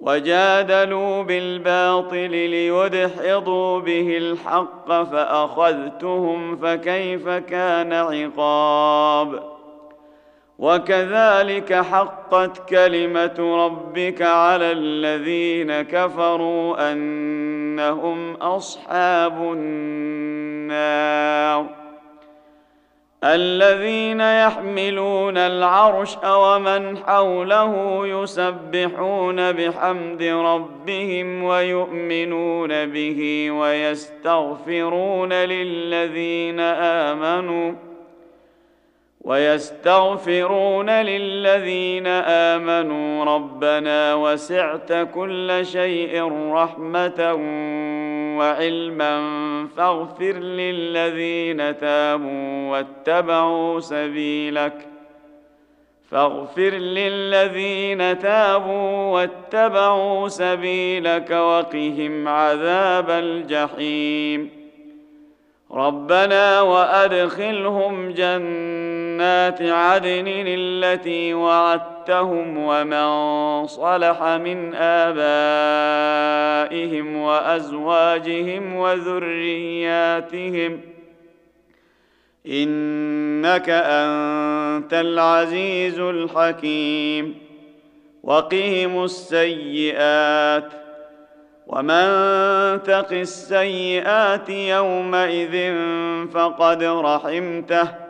وجادلوا بالباطل ليدحضوا به الحق فأخذتهم فكيف كان عقاب؟ وكذلك حقت كلمة ربك على الذين كفروا أنهم أصحاب النار. الذين يحملون العرش ومن حوله يسبحون بحمد ربهم ويؤمنون به ويستغفرون للذين آمنوا ويستغفرون للذين آمنوا ربنا وسعت كل شيء رحمة وعلما فاغفر للذين تابوا واتبعوا سبيلك. فاغفر للذين تابوا واتبعوا سبيلك وقهم عذاب الجحيم. ربنا وأدخلهم جنات عدن التي وعدتهم ومن صلح من آبائهم وأزواجهم وذرياتهم إنك أنت العزيز الحكيم وقهم السيئات ومن تق السيئات يومئذ فقد رحمته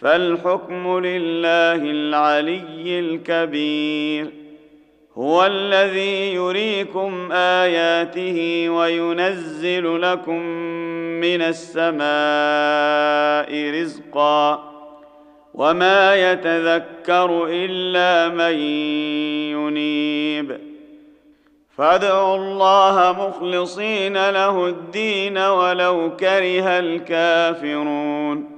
فالحكم لله العلي الكبير. هو الذي يريكم آياته وينزل لكم من السماء رزقا. وما يتذكر إلا من ينيب. فادعوا الله مخلصين له الدين ولو كره الكافرون.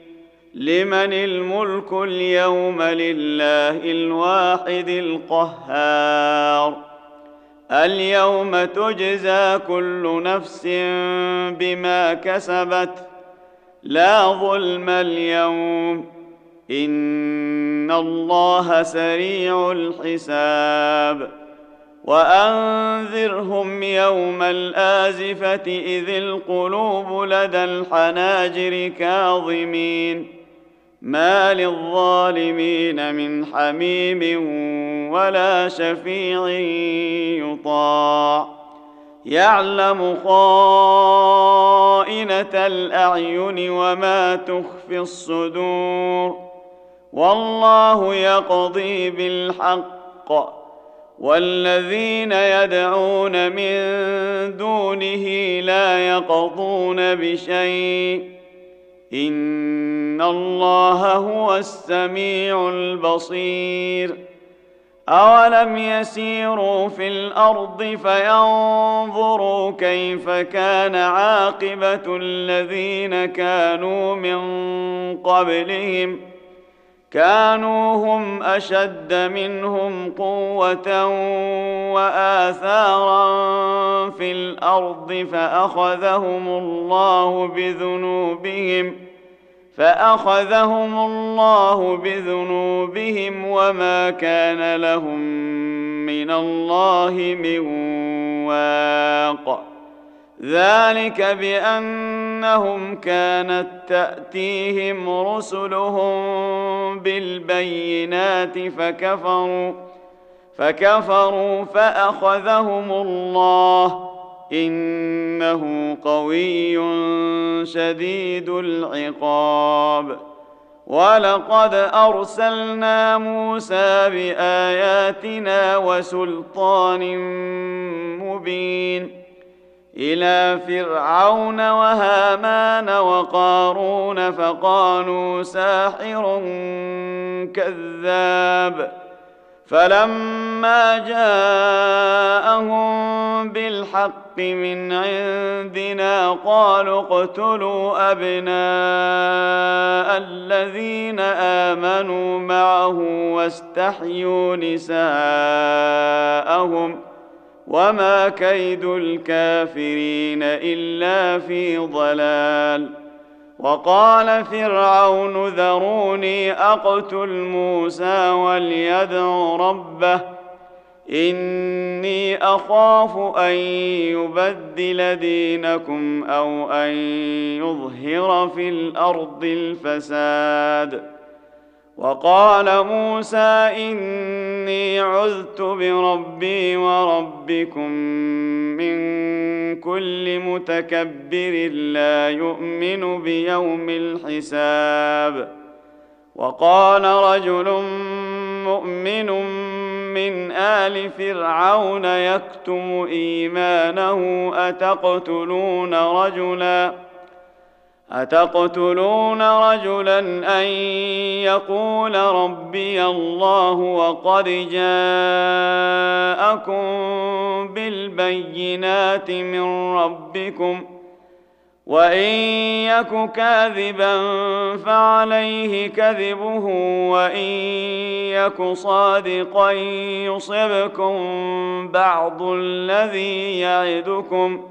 لمن الملك اليوم لله الواحد القهار. اليوم تجزى كل نفس بما كسبت. لا ظلم اليوم. إن الله سريع الحساب. وأنذرهم يوم الآزفة إذ القلوب لدى الحناجر كاظمين. ما للظالمين من حميم ولا شفيع يطاع يعلم خائنه الاعين وما تخفي الصدور والله يقضي بالحق والذين يدعون من دونه لا يقضون بشيء ان الله هو السميع البصير اولم يسيروا في الأرض فينظروا كيف كان عاقبه الذين كانوا من قبلهم كانوا هم أشد منهم قوة وآثارا في الأرض فأخذهم الله بذنوبهم فأخذهم الله بذنوبهم وما كان لهم من الله من واق. ذلك بانهم كانت تأتيهم رسلهم بالبينات فكفروا فكفروا فأخذهم الله. إنه قوي شديد العقاب. ولقد أرسلنا موسى بآياتنا وسلطان مبين. إلى فرعون وهامان وقارون فقالوا ساحر كذاب فلما جاءهم بالحق من عندنا قالوا اقتلوا أبناء الذين آمنوا معه واستحيوا نساءهم ۖ وما كيد الكافرين الا في ضلال وقال فرعون ذروني اقتل موسى وليدع ربه اني اخاف ان يبدل دينكم أو ان يظهر في الأرض الفساد وقال موسى إني عذت بربي وربكم من كل متكبر لا يؤمن بيوم الحساب. وقال رجل مؤمن من آل فرعون يكتم إيمانه أتقتلون رجلا؟ أتقتلون رجلا أن يقول ربي الله وقد جاءكم بالبينات من ربكم وإن يك كاذبا فعليه كذبه وإن يك صادقا يصبكم بعض الذي يعدكم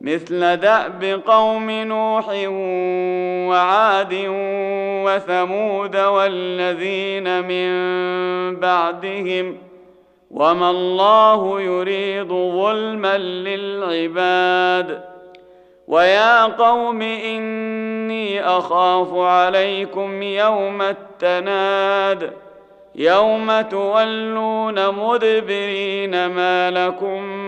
مثل داب قوم نوح وعاد وثمود والذين من بعدهم وما الله يريد ظلما للعباد ويا قوم إني أخاف عليكم يوم التناد يوم تولون مدبرين ما لكم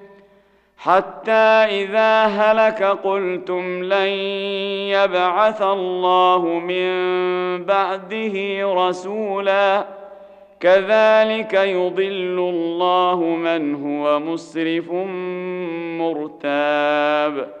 حتى إذا هلك قلتم لن يبعث الله من بعده رسولا. كذلك يضل الله من هو مسرف مرتاب.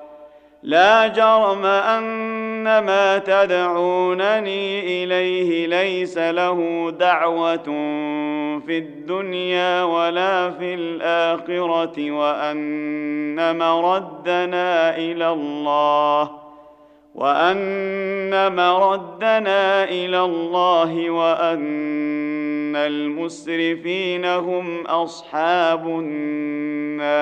لا جرم أن ما تدعونني إليه ليس له دعوة في الدنيا ولا في الآخرة وأن مردنا إلى الله وأن مردنا إلى الله وأن المسرفين هم أصحاب النار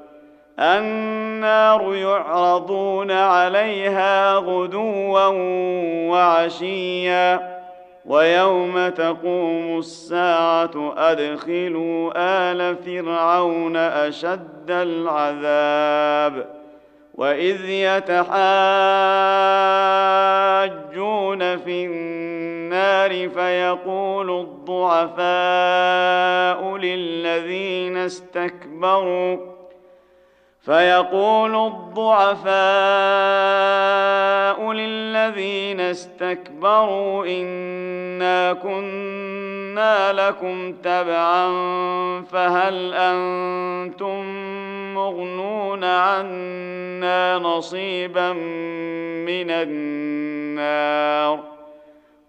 النار يعرضون عليها غدوا وعشيا ويوم تقوم الساعة أدخلوا آل فرعون أشد العذاب وإذ يتحاجون في النار فيقول الضعفاء للذين استكبروا فيقول الضعفاء للذين استكبروا إنا كنا لكم تبعا فهل أنتم مغنون عنا نصيبا من النار؟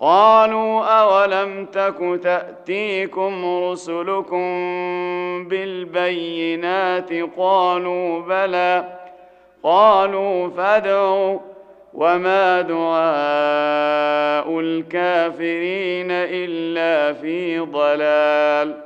قالوا أولم تك تأتيكم رسلكم بالبينات قالوا بلى قالوا فادعوا وما دعاء الكافرين إلا في ضلال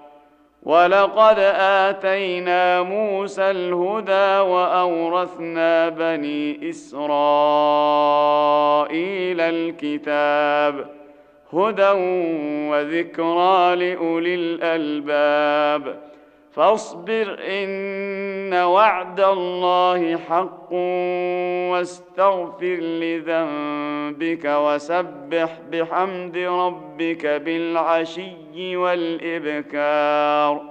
ولقد اتينا موسى الهدى واورثنا بني اسرائيل الكتاب هدى وذكرى لاولي الالباب فاصبر إن وعد الله حق واستغفر لذنبك وسبح بحمد ربك بالعشي والإبكار.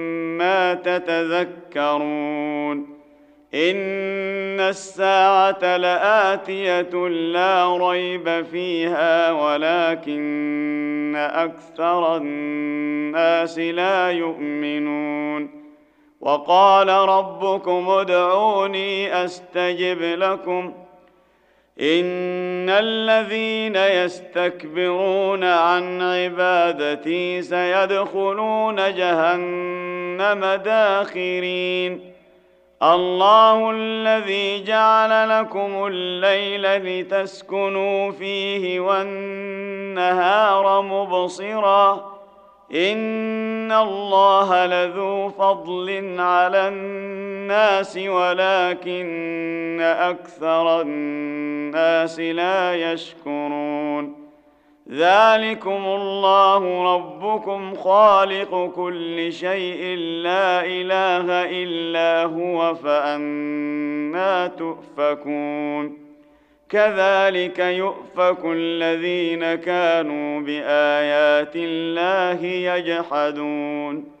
ما تتذكرون إن الساعة لآتية لا ريب فيها ولكن أكثر الناس لا يؤمنون وقال ربكم ادعوني أستجب لكم ان الذين يستكبرون عن عبادتي سيدخلون جهنم داخرين الله الذي جعل لكم الليل لتسكنوا فيه والنهار مبصرا ان الله لذو فضل على الناس ولكن أكثر الناس لا يشكرون. ذلكم الله ربكم خالق كل شيء لا إله إلا هو فأنا تؤفكون. كذلك يؤفك الذين كانوا بآيات الله يجحدون.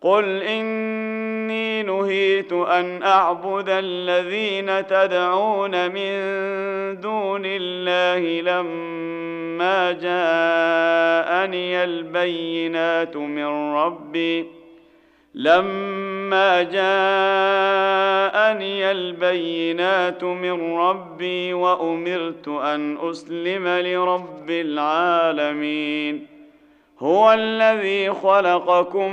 قل اني نهيت ان اعبد الذين تدعون من دون الله لما جاءني البينات من ربي لما جاءني البينات من ربي وامرت ان اسلم لرب العالمين هو الذي خلقكم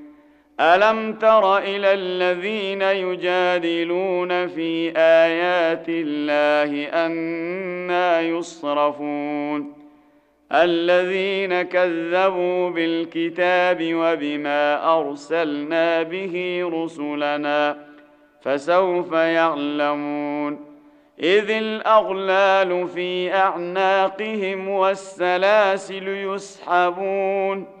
الم تر إلى الذين يجادلون في ايات الله أنا يصرفون الذين كذبوا بالكتاب وبما ارسلنا به رسلنا فسوف يعلمون اذ الاغلال في اعناقهم والسلاسل يسحبون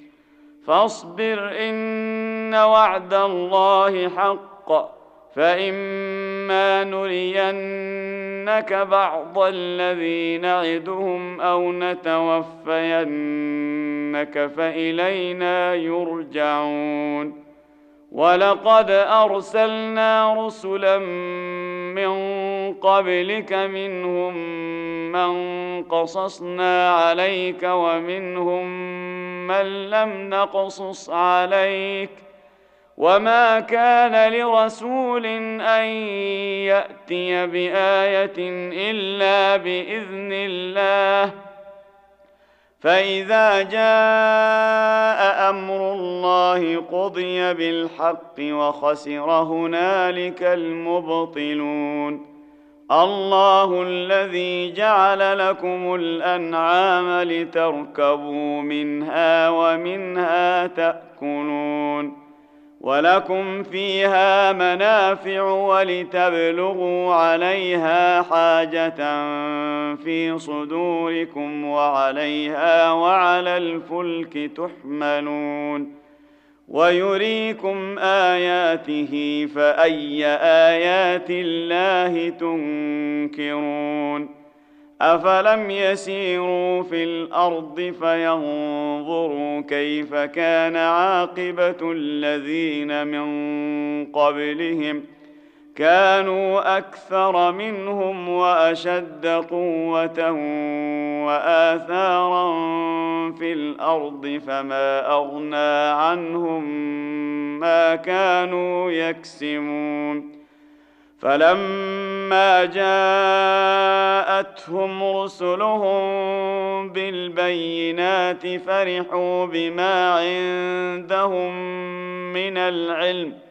فاصبر إن وعد الله حق فإما نرينك بعض الذي نعدهم أو نتوفينك فإلينا يرجعون. ولقد أرسلنا رسلا من قبلك منهم من قصصنا عليك ومنهم من لم نقصص عليك ۖ وما كان لرسول أن يأتي بآية إلا بإذن الله. فإذا جاء أمر الله قضي بالحق وخسر هنالك المبطلون. الله الذي جعل لكم الأنعام لتركبوا منها ومنها تأكلون ولكم فيها منافع ولتبلغوا عليها حاجة في صدوركم وعليها وعلى الفلك تحملون ويريكم آياته فأي آيات الله تنكرون افلم يسيروا في الأرض فينظروا كيف كان عاقبه الذين من قبلهم كانوا أكثر منهم وأشد قوة وآثارا في الأرض فما أغنى عنهم ما كانوا يكسمون فلما جاءتهم رسلهم بالبينات فرحوا بما عندهم من العلم.